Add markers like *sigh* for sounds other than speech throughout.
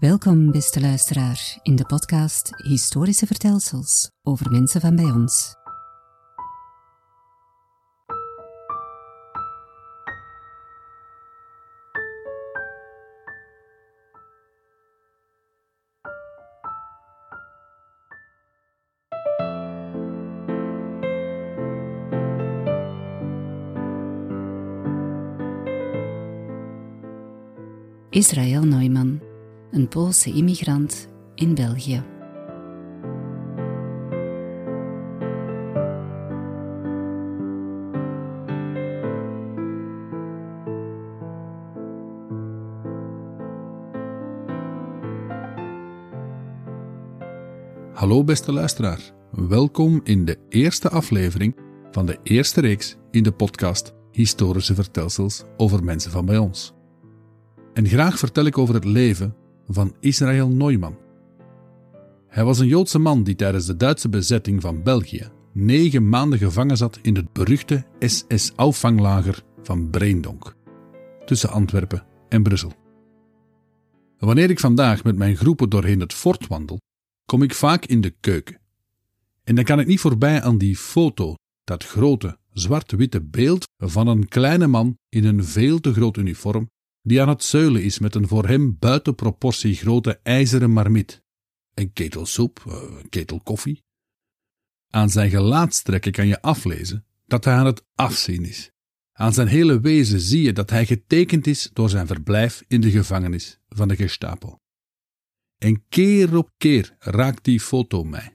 Welkom, beste luisteraar, in de podcast Historische Vertelsels over mensen van bij ons. Israël Neumann, een Poolse immigrant in België. Hallo beste luisteraar, welkom in de eerste aflevering van de eerste reeks in de podcast Historische Vertelsels over mensen van bij ons. En graag vertel ik over het leven van Israël Neumann. Hij was een Joodse man die tijdens de Duitse bezetting van België negen maanden gevangen zat in het beruchte SS-auffanglager van Breendonk, tussen Antwerpen en Brussel. Wanneer ik vandaag met mijn groepen doorheen het fort wandel, kom ik vaak in de keuken. En dan kan ik niet voorbij aan die foto, dat grote zwart-witte beeld van een kleine man in een veel te groot uniform die aan het zuilen is met een voor hem buiten proportie grote ijzeren marmiet, een ketel soep, eh, een ketel koffie. Aan zijn gelaatstrekken kan je aflezen dat hij aan het afzien is. Aan zijn hele wezen zie je dat hij getekend is door zijn verblijf in de gevangenis van de Gestapo. En keer op keer raakt die foto mij.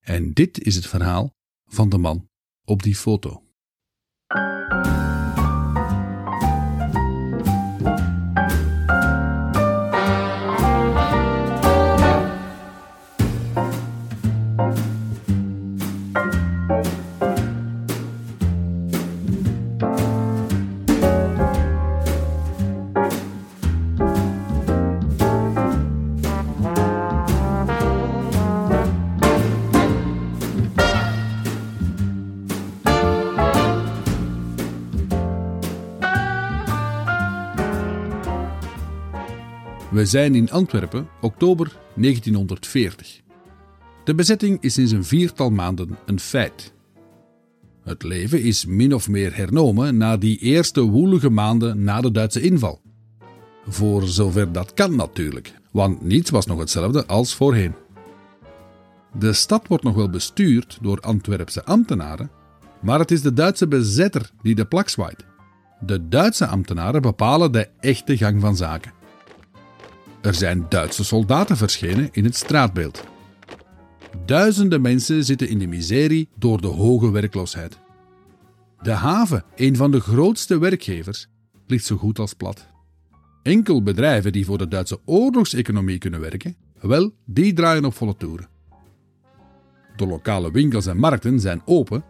En dit is het verhaal van de man op die foto. We zijn in Antwerpen, oktober 1940. De bezetting is sinds een viertal maanden een feit. Het leven is min of meer hernomen na die eerste woelige maanden na de Duitse inval. Voor zover dat kan natuurlijk, want niets was nog hetzelfde als voorheen. De stad wordt nog wel bestuurd door Antwerpse ambtenaren, maar het is de Duitse bezetter die de plak zwaait. De Duitse ambtenaren bepalen de echte gang van zaken. Er zijn Duitse soldaten verschenen in het straatbeeld. Duizenden mensen zitten in de miserie door de hoge werkloosheid. De haven, een van de grootste werkgevers, ligt zo goed als plat. Enkel bedrijven die voor de Duitse oorlogseconomie kunnen werken, wel, die draaien op volle toeren. De lokale winkels en markten zijn open,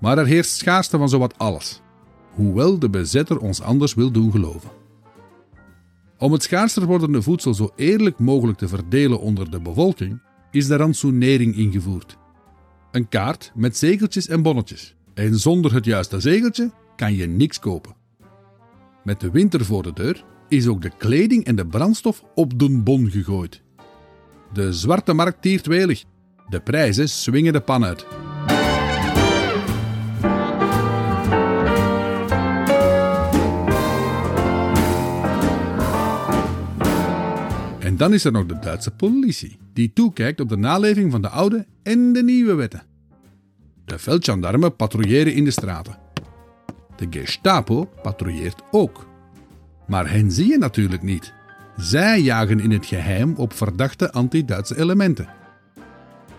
maar er heerst schaarste van zowat alles, hoewel de bezetter ons anders wil doen geloven. Om het schaarster wordende voedsel zo eerlijk mogelijk te verdelen onder de bevolking, is de rantsoenering ingevoerd. Een kaart met zegeltjes en bonnetjes. En zonder het juiste zegeltje kan je niks kopen. Met de winter voor de deur is ook de kleding en de brandstof op de bon gegooid. De zwarte markt tiert welig. De prijzen swingen de pan uit. Dan is er nog de Duitse politie, die toekijkt op de naleving van de oude en de nieuwe wetten. De veldgendarmen patrouilleren in de straten. De Gestapo patrouilleert ook. Maar hen zie je natuurlijk niet. Zij jagen in het geheim op verdachte anti-Duitse elementen.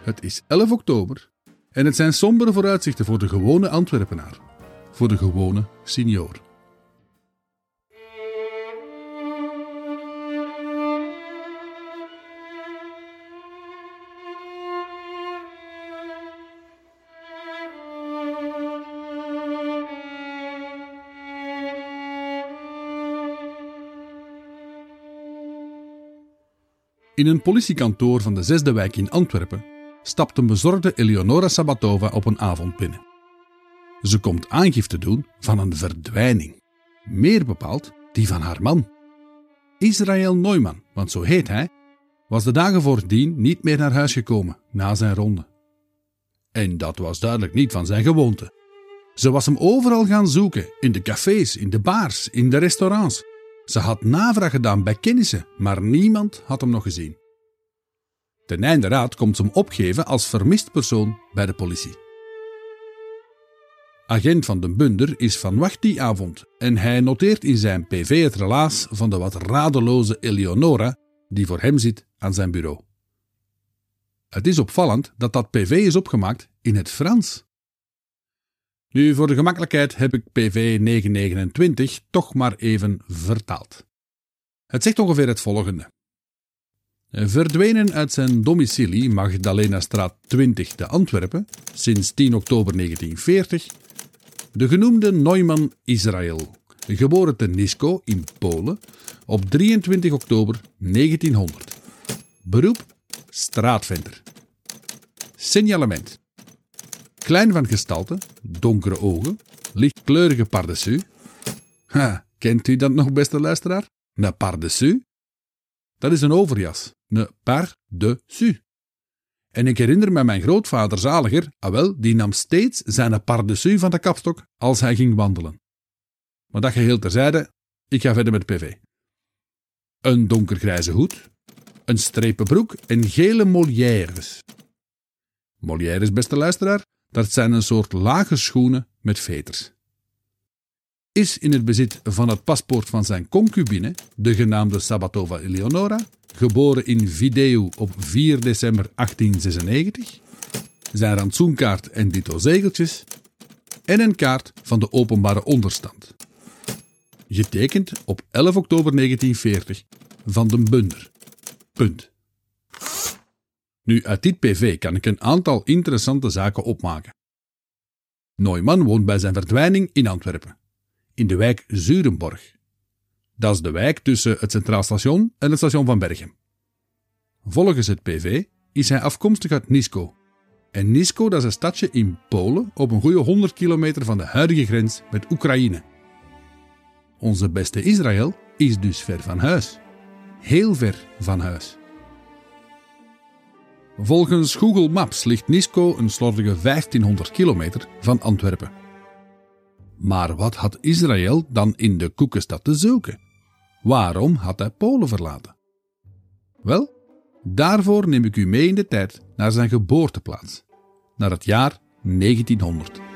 Het is 11 oktober en het zijn sombere vooruitzichten voor de gewone Antwerpenaar, voor de gewone senior. In een politiekantoor van de zesde wijk in Antwerpen stapt een bezorgde Eleonora Sabatova op een avond binnen. Ze komt aangifte doen van een verdwijning, meer bepaald die van haar man. Israël Neumann, want zo heet hij, was de dagen voordien niet meer naar huis gekomen na zijn ronde. En dat was duidelijk niet van zijn gewoonte. Ze was hem overal gaan zoeken, in de cafés, in de bars, in de restaurants. Ze had navraag gedaan bij kennissen, maar niemand had hem nog gezien. Ten einde raad komt ze hem opgeven als vermist persoon bij de politie. Agent van den Bunder is van wacht die avond en hij noteert in zijn PV het relaas van de wat radeloze Eleonora die voor hem zit aan zijn bureau. Het is opvallend dat dat PV is opgemaakt in het Frans. Nu, voor de gemakkelijkheid heb ik PV 929 toch maar even vertaald. Het zegt ongeveer het volgende. Verdwenen uit zijn domicilie Magdalena straat 20 te Antwerpen sinds 10 oktober 1940 de genoemde Neumann Israël, geboren te Nisko in Polen op 23 oktober 1900. Beroep straatventer. Signalement. Klein van gestalte, donkere ogen, lichtkleurige pardessus. Ha, kent u dat nog, beste luisteraar? Een pardessus? Dat is een overjas, een pardessus. En ik herinner me mijn grootvader zaliger, ah wel, die nam steeds zijn pardessus van de kapstok als hij ging wandelen. Maar dat geheel terzijde, ik ga verder met PV. Een donkergrijze hoed, een strepen broek en gele molières. Molières, beste luisteraar, dat zijn een soort lage schoenen met veters. Is in het bezit van het paspoort van zijn concubine, de genaamde Sabatova Eleonora, geboren in Video op 4 december 1896, zijn rantsoenkaart en dito zegeltjes en een kaart van de openbare onderstand. Getekend op 11 oktober 1940 van den Bunder. Punt. Nu, uit dit PV kan ik een aantal interessante zaken opmaken. Neumann woont bij zijn verdwijning in Antwerpen, in de wijk Zurenborg. Dat is de wijk tussen het Centraal Station en het station van Berchem. Volgens het PV is hij afkomstig uit Nisko. En Nisko dat is een stadje in Polen op een goede 100 kilometer van de huidige grens met Oekraïne. Onze beste Israël is dus ver van huis. Heel ver van huis. Volgens Google Maps ligt Nisko een slordige 1500 kilometer van Antwerpen. Maar wat had Israël dan in de koekenstad te zoeken? Waarom had hij Polen verlaten? Wel, daarvoor neem ik u mee in de tijd naar zijn geboorteplaats, naar het jaar 1900.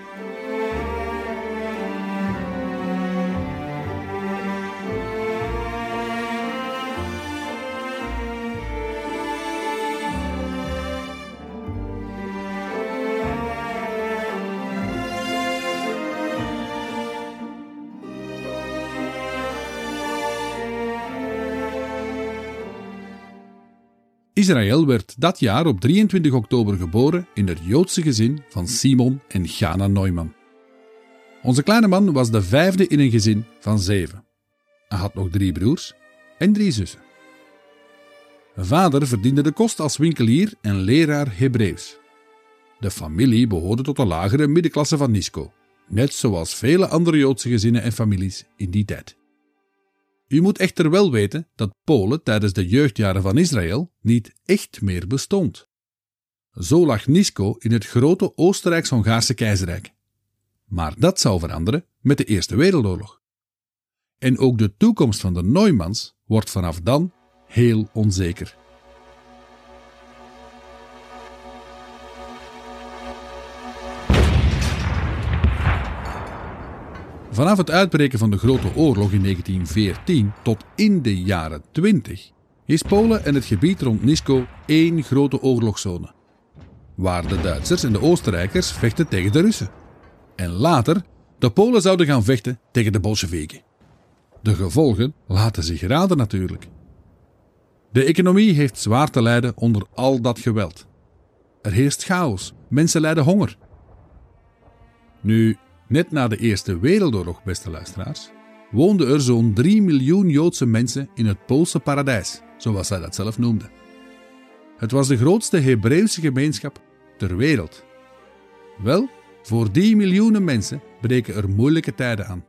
Israël werd dat jaar op 23 oktober geboren in het Joodse gezin van Simon en Gana Neumann. Onze kleine man was de vijfde in een gezin van zeven. Hij had nog drie broers en drie zussen. Vader verdiende de kost als winkelier en leraar Hebreeuws. De familie behoorde tot de lagere middenklasse van Nisko, net zoals vele andere Joodse gezinnen en families in die tijd. U moet echter wel weten dat Polen tijdens de jeugdjaren van Israël niet echt meer bestond. Zo lag Nisko in het grote Oostenrijks-Hongaarse keizerrijk. Maar dat zou veranderen met de Eerste Wereldoorlog. En ook de toekomst van de Neumanns wordt vanaf dan heel onzeker. Vanaf het uitbreken van de Grote Oorlog in 1914 tot in de jaren 20 is Polen en het gebied rond Nisko één grote oorlogszone. Waar de Duitsers en de Oostenrijkers vechten tegen de Russen. En later de Polen zouden gaan vechten tegen de Bolsjewieken. De gevolgen laten zich raden natuurlijk. De economie heeft zwaar te lijden onder al dat geweld. Er heerst chaos, mensen lijden honger. Nu, Net na de Eerste Wereldoorlog, beste luisteraars, woonden er zo'n 3 miljoen Joodse mensen in het Poolse paradijs, zoals zij dat zelf noemden. Het was de grootste Hebreeuwse gemeenschap ter wereld. Wel, voor die miljoenen mensen breken er moeilijke tijden aan.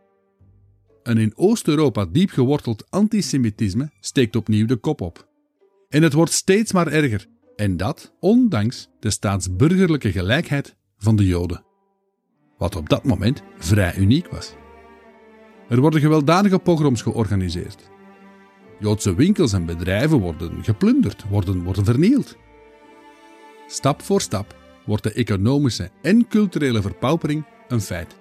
Een in Oost-Europa diep geworteld antisemitisme steekt opnieuw de kop op. En het wordt steeds maar erger. En dat ondanks de staatsburgerlijke gelijkheid van de Joden. Wat op dat moment vrij uniek was. Er worden gewelddadige pogroms georganiseerd. Joodse winkels en bedrijven worden geplunderd, worden, worden vernield. Stap voor stap wordt de economische en culturele verpaupering een feit.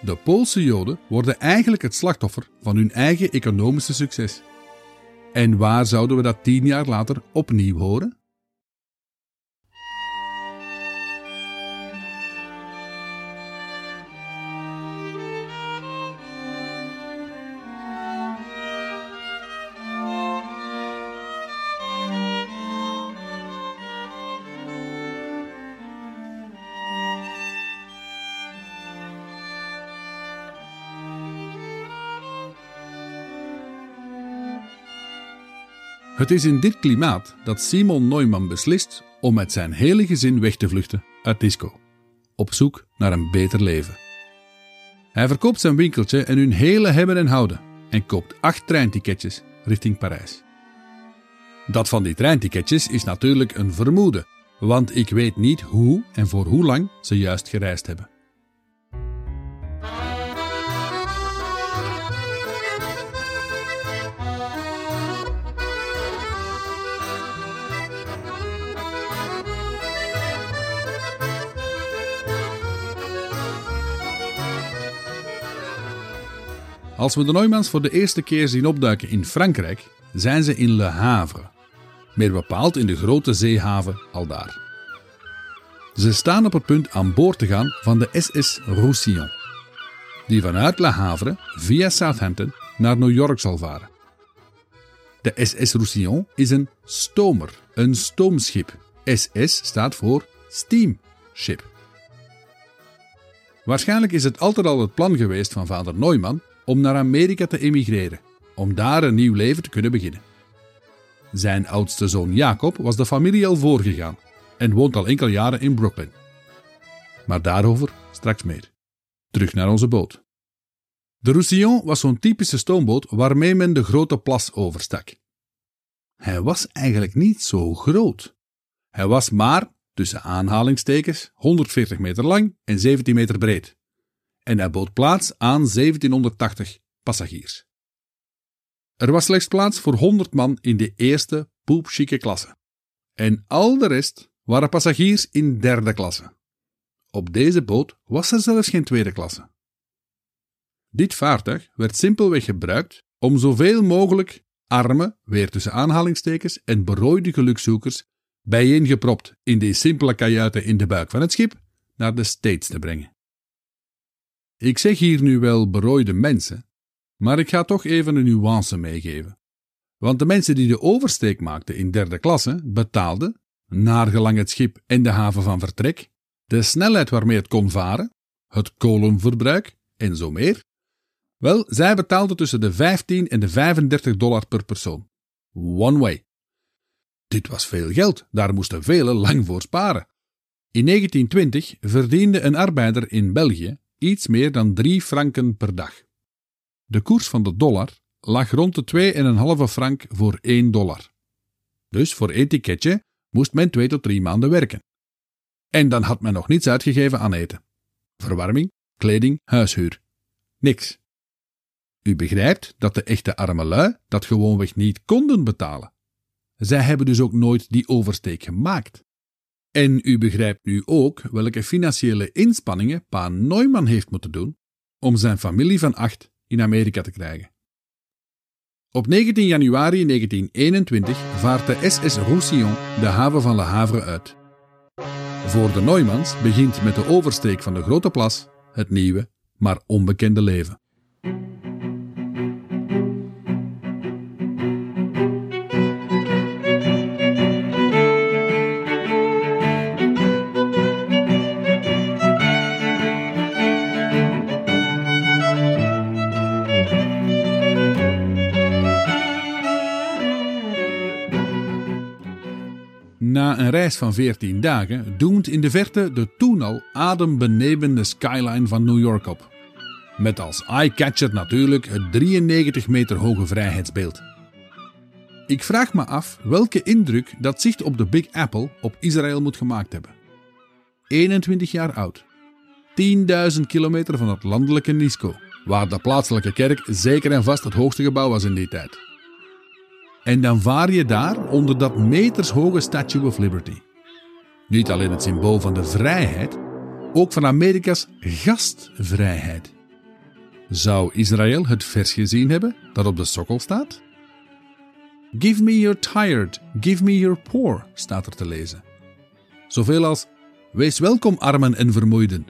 De Poolse Joden worden eigenlijk het slachtoffer van hun eigen economische succes. En waar zouden we dat tien jaar later opnieuw horen? Het is in dit klimaat dat Simon Neumann beslist om met zijn hele gezin weg te vluchten uit Disco, op zoek naar een beter leven. Hij verkoopt zijn winkeltje en hun hele hebben en houden en koopt acht treinticketjes richting Parijs. Dat van die treinticketjes is natuurlijk een vermoeden, want ik weet niet hoe en voor hoe lang ze juist gereisd hebben. Als we de Neumanns voor de eerste keer zien opduiken in Frankrijk, zijn ze in Le Havre. Meer bepaald in de grote zeehaven aldaar. Ze staan op het punt aan boord te gaan van de SS Roussillon, die vanuit Le Havre via Southampton naar New York zal varen. De SS Roussillon is een stomer, een stoomschip. SS staat voor steamship. Waarschijnlijk is het altijd al het plan geweest van vader Neumann om naar Amerika te emigreren, om daar een nieuw leven te kunnen beginnen. Zijn oudste zoon Jacob was de familie al voorgegaan en woont al enkele jaren in Brooklyn. Maar daarover straks meer. Terug naar onze boot. De Roussillon was zo'n typische stoomboot waarmee men de grote plas overstak. Hij was eigenlijk niet zo groot. Hij was maar, tussen aanhalingstekens, 140 meter lang en 17 meter breed en hij bood plaats aan 1780 passagiers. Er was slechts plaats voor 100 man in de eerste poepchique klasse. En al de rest waren passagiers in derde klasse. Op deze boot was er zelfs geen tweede klasse. Dit vaartuig werd simpelweg gebruikt om zoveel mogelijk arme, weer tussen aanhalingstekens, en berooide gelukzoekers bijeengepropt in die simpele kajuiten in de buik van het schip naar de States te brengen. Ik zeg hier nu wel berooide mensen, maar ik ga toch even een nuance meegeven. Want de mensen die de oversteek maakten in derde klasse betaalden, naargelang het schip en de haven van vertrek, de snelheid waarmee het kon varen, het kolenverbruik en zo meer. Wel, zij betaalden tussen de 15 en de 35 dollar per persoon. One way. Dit was veel geld, daar moesten velen lang voor sparen. In 1920 verdiende een arbeider in België iets meer dan 3 franken per dag. De koers van de dollar lag rond de 2,5 frank voor 1 dollar. Dus voor één ticketje moest men 2 tot 3 maanden werken. En dan had men nog niets uitgegeven aan eten. Verwarming, kleding, huishuur. Niks. U begrijpt dat de echte arme lui dat gewoonweg niet konden betalen. Zij hebben dus ook nooit die oversteek gemaakt. En u begrijpt nu ook welke financiële inspanningen pa Neumann heeft moeten doen om zijn familie van acht in Amerika te krijgen. Op 19 januari 1921 vaart de SS Roussillon de haven van Le Havre uit. Voor de Neumanns begint met de oversteek van de Grote Plas het nieuwe, maar onbekende leven. Van 14 dagen doemt in de verte de toen al adembenemende skyline van New York op. Met als eye-catcher natuurlijk het 93 meter hoge vrijheidsbeeld. Ik vraag me af welke indruk dat zicht op de Big Apple op Israël moet gemaakt hebben. 21 jaar oud. 10.000 kilometer van het landelijke Nisco, waar de plaatselijke kerk zeker en vast het hoogste gebouw was in die tijd. En dan vaar je daar onder dat metershoge Statue of Liberty. Niet alleen het symbool van de vrijheid, ook van Amerika's gastvrijheid. Zou Israël het vers gezien hebben dat op de sokkel staat? Give me your tired, give me your poor, staat er te lezen. Zoveel als Wees welkom, armen en vermoeiden.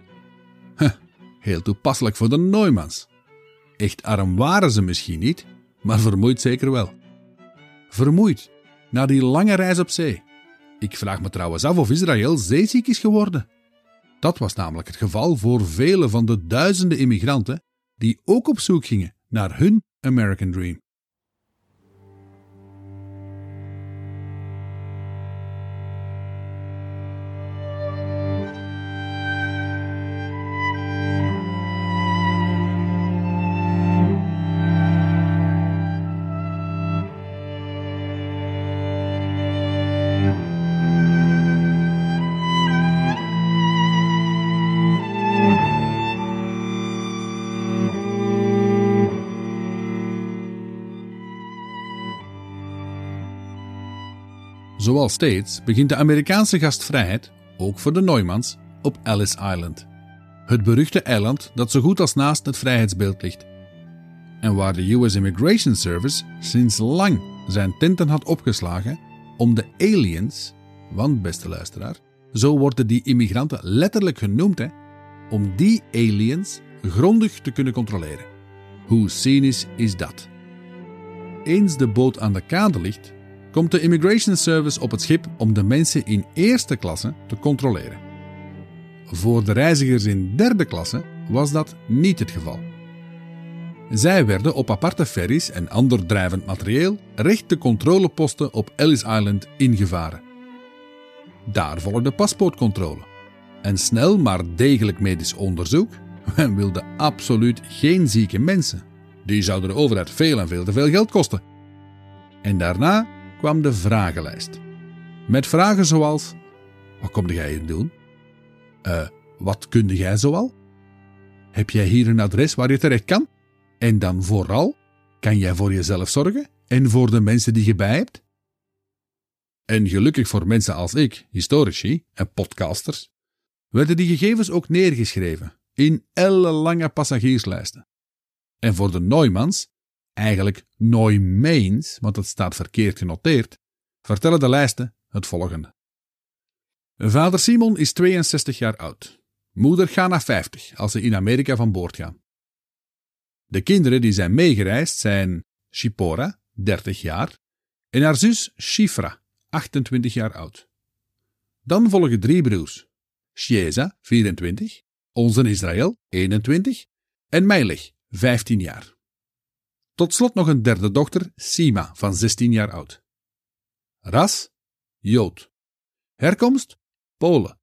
Heel toepasselijk voor de Neumanns. Echt arm waren ze misschien niet, maar vermoeid zeker wel. Vermoeid, na die lange reis op zee. Ik vraag me trouwens af of Israël zeeziek is geworden. Dat was namelijk het geval voor vele van de duizenden immigranten die ook op zoek gingen naar hun American Dream. Zoals steeds begint de Amerikaanse gastvrijheid, ook voor de Neumanns, op Ellis Island. Het beruchte eiland dat zo goed als naast het vrijheidsbeeld ligt. En waar de US Immigration Service sinds lang zijn tenten had opgeslagen om de aliens, want beste luisteraar, zo worden die immigranten letterlijk genoemd, hè, om die aliens grondig te kunnen controleren. Hoe cynisch is dat? Eens de boot aan de kade ligt, komt de Immigration Service op het schip om de mensen in eerste klasse te controleren. Voor de reizigers in derde klasse was dat niet het geval. Zij werden op aparte ferries en ander drijvend materieel recht de controleposten op Ellis Island ingevaren. Daar volgde paspoortcontrole. En snel maar degelijk medisch onderzoek. *laughs* Men wilde absoluut geen zieke mensen. Die zouden de overheid veel en veel te veel geld kosten. En daarna kwam de vragenlijst. Met vragen zoals: Wat kom jij hier doen? Uh, wat kunde jij zoal? Heb jij hier een adres waar je terecht kan? En dan vooral, kan jij voor jezelf zorgen en voor de mensen die je bij hebt? En gelukkig voor mensen als ik, historici en podcasters, werden die gegevens ook neergeschreven in ellenlange passagierslijsten. En voor de Neumanns eigenlijk Neumains, want het staat verkeerd genoteerd, vertellen de lijsten het volgende. Vader Simon is 62 jaar oud. Moeder Gana 50 als ze in Amerika van boord gaan. De kinderen die zijn meegereisd zijn Shipora, 30 jaar, en haar zus Shifra, 28 jaar oud. Dan volgen drie broers: Sheza, 24, onze Israël, 21, en Meilig, 15 jaar. Tot slot nog een derde dochter, Sima, van 16 jaar oud. Ras? Jood. Herkomst? Polen.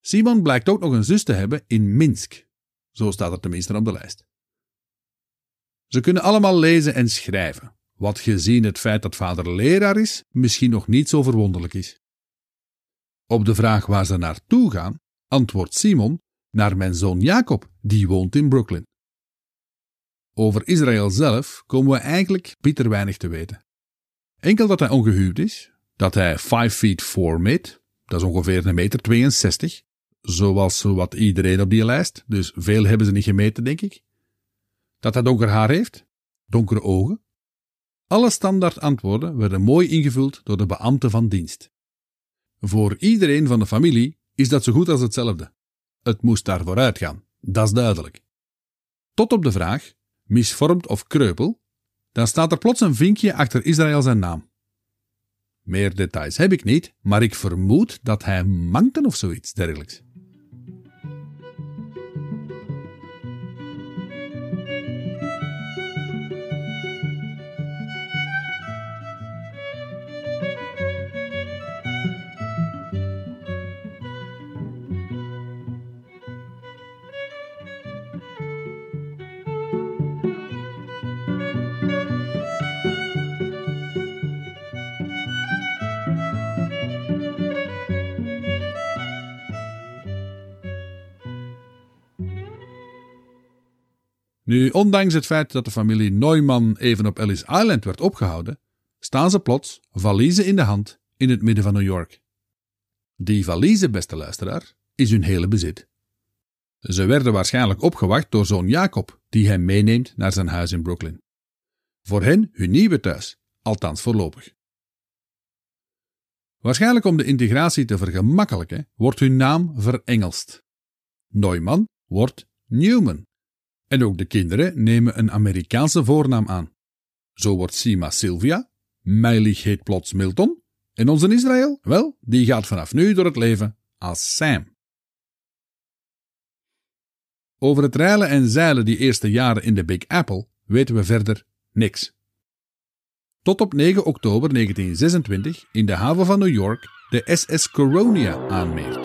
Simon blijkt ook nog een zus te hebben in Minsk. Zo staat er tenminste op de lijst. Ze kunnen allemaal lezen en schrijven, wat gezien het feit dat vader leraar is, misschien nog niet zo verwonderlijk is. Op de vraag waar ze naartoe gaan, antwoordt Simon naar mijn zoon Jacob, die woont in Brooklyn. Over Israël zelf komen we eigenlijk bitter weinig te weten. Enkel dat hij ongehuwd is, dat hij 5 feet 4 meet, dat is ongeveer een meter 62, zoals wat iedereen op die lijst, dus veel hebben ze niet gemeten, denk ik. Dat hij donker haar heeft, donkere ogen. Alle standaard antwoorden werden mooi ingevuld door de beambte van dienst. Voor iedereen van de familie is dat zo goed als hetzelfde. Het moest daar vooruit gaan, dat is duidelijk. Tot op de vraag misvormd of kreupel, dan staat er plots een vinkje achter Israël zijn naam. Meer details heb ik niet, maar ik vermoed dat hij mankte of zoiets dergelijks. Nu, ondanks het feit dat de familie Neumann even op Ellis Island werd opgehouden, staan ze plots, valiezen in de hand, in het midden van New York. Die valiezen, beste luisteraar, is hun hele bezit. Ze werden waarschijnlijk opgewacht door zoon Jacob, die hem meeneemt naar zijn huis in Brooklyn. Voor hen hun nieuwe thuis, althans voorlopig. Waarschijnlijk om de integratie te vergemakkelijken, wordt hun naam verengelst. Neumann wordt Newman. En ook de kinderen nemen een Amerikaanse voornaam aan. Zo wordt Sima Sylvia, Meilig heet plots Milton, en onze Israël, wel, die gaat vanaf nu door het leven als Sam. Over het reilen en zeilen die eerste jaren in de Big Apple weten we verder niks. Tot op 9 oktober 1926 in de haven van New York de SS Coronia aanmeert.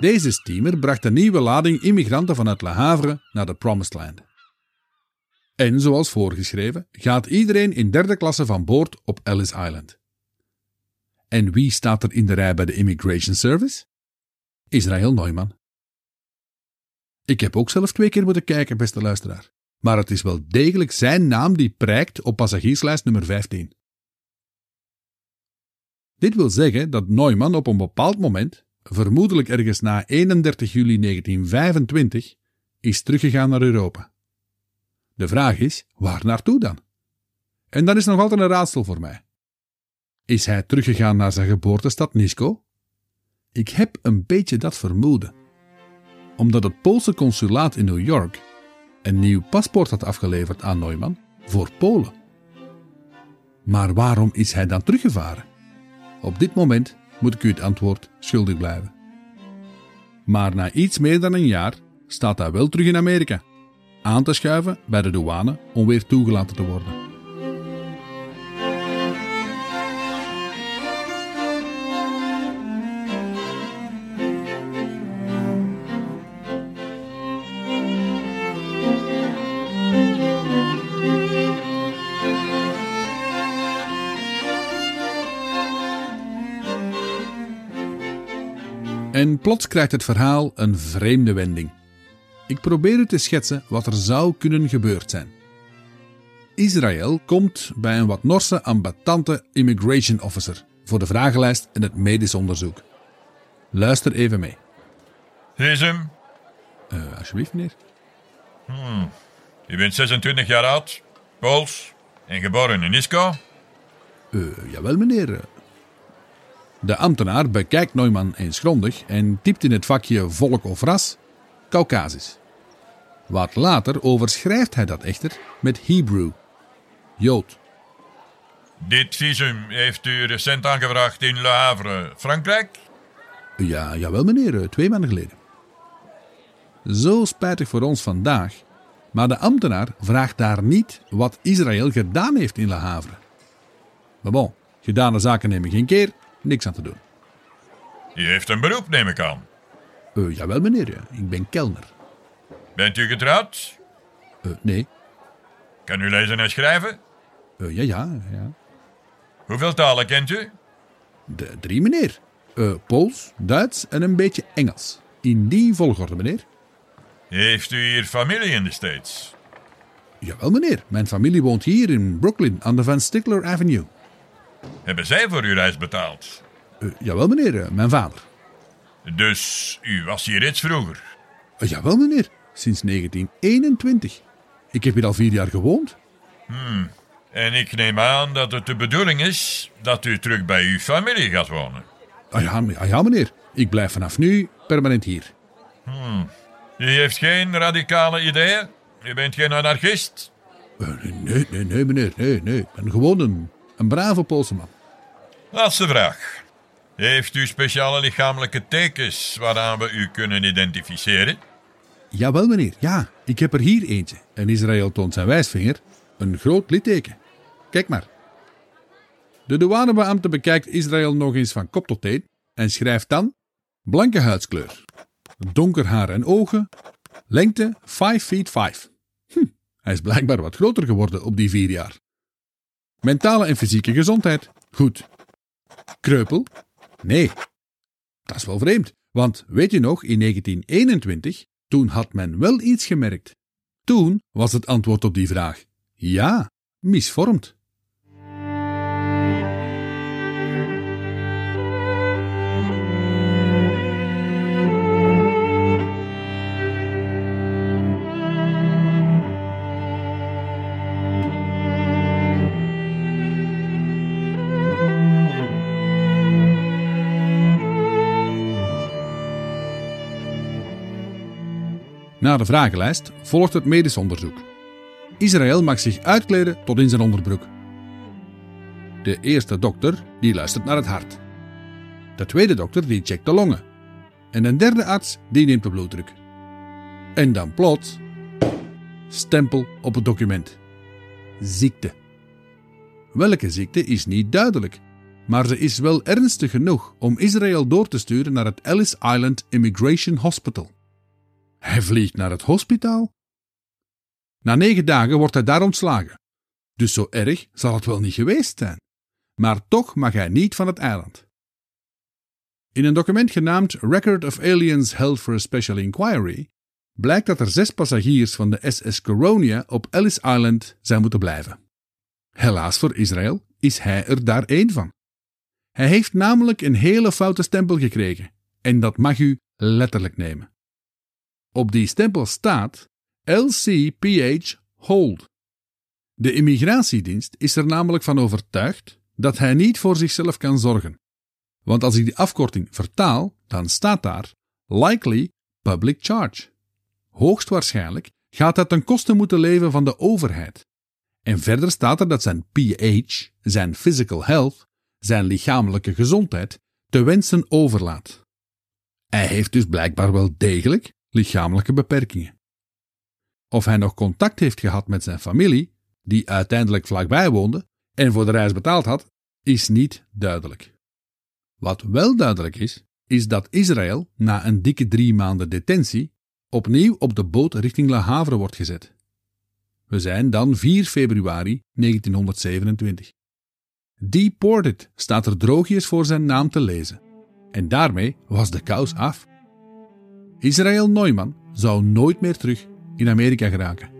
Deze steamer bracht een nieuwe lading immigranten vanuit Le Havre naar de Promised Land. En zoals voorgeschreven gaat iedereen in derde klasse van boord op Ellis Island. En wie staat er in de rij bij de Immigration Service? Israël Neumann. Ik heb ook zelf twee keer moeten kijken, beste luisteraar. Maar het is wel degelijk zijn naam die prijkt op passagierslijst nummer 15. Dit wil zeggen dat Neumann op een bepaald moment, vermoedelijk ergens na 31 juli 1925, is teruggegaan naar Europa. De vraag is, waar naartoe dan? En dat is nog altijd een raadsel voor mij. Is hij teruggegaan naar zijn geboortestad Nisko? Ik heb een beetje dat vermoeden. Omdat het Poolse consulaat in New York een nieuw paspoort had afgeleverd aan Neumann voor Polen. Maar waarom is hij dan teruggevaren? Op dit moment moet ik u het antwoord schuldig blijven. Maar na iets meer dan een jaar staat hij wel terug in Amerika, aan te schuiven bij de douane om weer toegelaten te worden. Plots krijgt het verhaal een vreemde wending. Ik probeer u te schetsen wat er zou kunnen gebeurd zijn. Israël komt bij een wat Norse ambetante immigration officer voor de vragenlijst en het medisch onderzoek. Luister even mee. Hezem, Uh, alsjeblieft, meneer. je bent 26 jaar oud, Pools en geboren in Isco. Uh, jawel, meneer. De ambtenaar bekijkt Neumann eens grondig en typt in het vakje volk of ras Caucasisch. Wat later overschrijft hij dat echter met Hebrew, Jood. Dit visum heeft u recent aangevraagd in Le Havre, Frankrijk? Ja, jawel meneer, eh, twee maanden geleden. Zo spijtig voor ons vandaag, maar de ambtenaar vraagt daar niet wat Israël gedaan heeft in Le Havre. Maar bon, gedane zaken nemen geen keer, niks aan te doen. U heeft een beroep, neem ik aan. Eh, jawel meneer, ja, ik ben kelner. Bent u getrouwd? Eh, nee, Kan u lezen en schrijven? Eh, ja, ja, ja. Hoeveel talen kent u? De drie meneer. Pools, Duits en een beetje Engels. In die volgorde meneer. Heeft u hier familie in de States? Jawel meneer, mijn familie woont hier in Brooklyn aan de Van Stickler Avenue. Hebben zij voor uw reis betaald? Eh, jawel meneer, eh, mijn vader. Dus u was hier iets vroeger? Eh, jawel meneer, sinds 1921. Ik heb hier al vier jaar gewoond. En ik neem aan dat het de bedoeling is dat u terug bij uw familie gaat wonen. Ah ja, ah ja meneer, ik blijf vanaf nu permanent hier. U heeft geen radicale ideeën? U bent geen anarchist? Nee, nee, nee meneer, nee, nee. Ik ben gewoon een, een brave Poolse man. Laatste vraag. Heeft u speciale lichamelijke tekens waaraan we u kunnen identificeren? Jawel meneer, ja, ik heb er hier eentje. En Israël toont zijn wijsvinger, een groot litteken. Kijk maar. De douanebeambte bekijkt Israël nog eens van kop tot teen en schrijft dan blanke huidskleur, donker haar en ogen, lengte 5 feet 5. Hm, hij is blijkbaar wat groter geworden op die vier jaar. Mentale en fysieke gezondheid, goed. Kreupel? Nee. Dat is wel vreemd, want weet je nog, in 1921, toen had men wel iets gemerkt. toen was het antwoord op die vraag ja, misvormd. Na de vragenlijst volgt het medisch onderzoek. Israël mag zich uitkleden tot in zijn onderbroek. De eerste dokter die luistert naar het hart. De tweede dokter die checkt de longen. En een derde arts die neemt de bloeddruk. En dan plots stempel op het document. Ziekte. Welke ziekte is niet duidelijk, maar ze is wel ernstig genoeg om Israël door te sturen naar het Ellis Island Immigration Hospital. Hij vliegt naar het hospitaal. Na negen dagen wordt hij daar ontslagen. Dus zo erg zal het wel niet geweest zijn. Maar toch mag hij niet van het eiland. In een document genaamd Record of Aliens Held for a Special Inquiry blijkt dat er zes passagiers van de SS Coronia op Ellis Island zijn moeten blijven. Helaas voor Israël is hij er daar één van. Hij heeft namelijk een hele foute stempel gekregen, en dat mag u letterlijk nemen. Op die stempel staat LCPH Hold. De immigratiedienst is er namelijk van overtuigd dat hij niet voor zichzelf kan zorgen. Want als ik die afkorting vertaal, dan staat daar likely public charge. Hoogstwaarschijnlijk gaat hij ten koste moeten leven van de overheid. En verder staat er dat zijn pH, zijn physical health, zijn lichamelijke gezondheid, te wensen overlaat. Hij heeft dus blijkbaar wel degelijk lichamelijke beperkingen. Of hij nog contact heeft gehad met zijn familie, die uiteindelijk vlakbij woonde en voor de reis betaald had, is niet duidelijk. Wat wel duidelijk is, is dat Israël na een dikke drie maanden detentie opnieuw op de boot richting Le Havre wordt gezet. We zijn dan 4 februari 1927. Deported staat er droogjes voor zijn naam te lezen. En daarmee was de kous af. Israël Neumann zou nooit meer terug in Amerika geraken.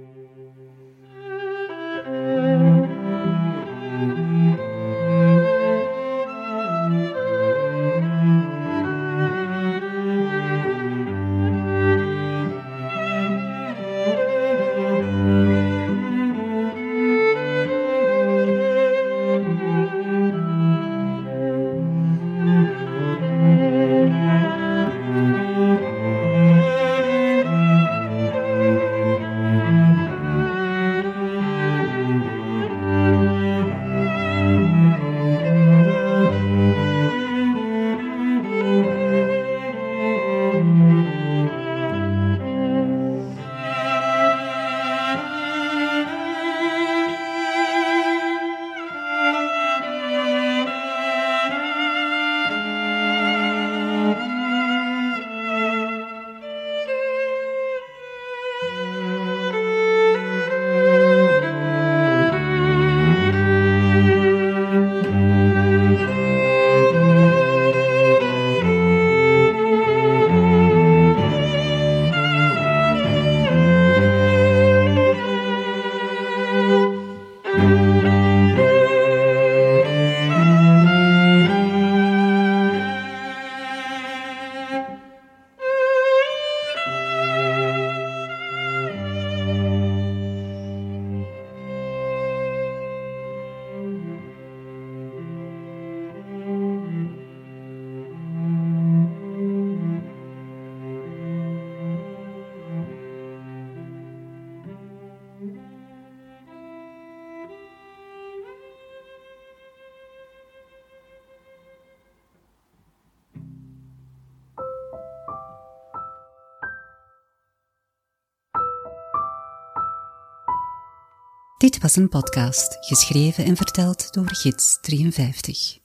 Dit was een podcast geschreven en verteld door Gids 53.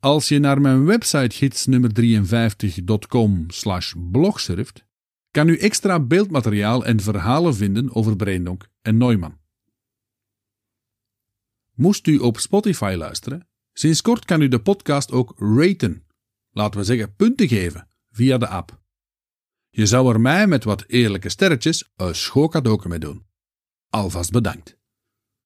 Als je naar mijn website gidsnummer 53.com blog surft, kan u extra beeldmateriaal en verhalen vinden over Breendonk en Neumann. Moest u op Spotify luisteren, sinds kort kan u de podcast ook raten, laten we zeggen punten geven, via de app. Je zou er mij met wat eerlijke sterretjes een schoon mee doen. Alvast bedankt.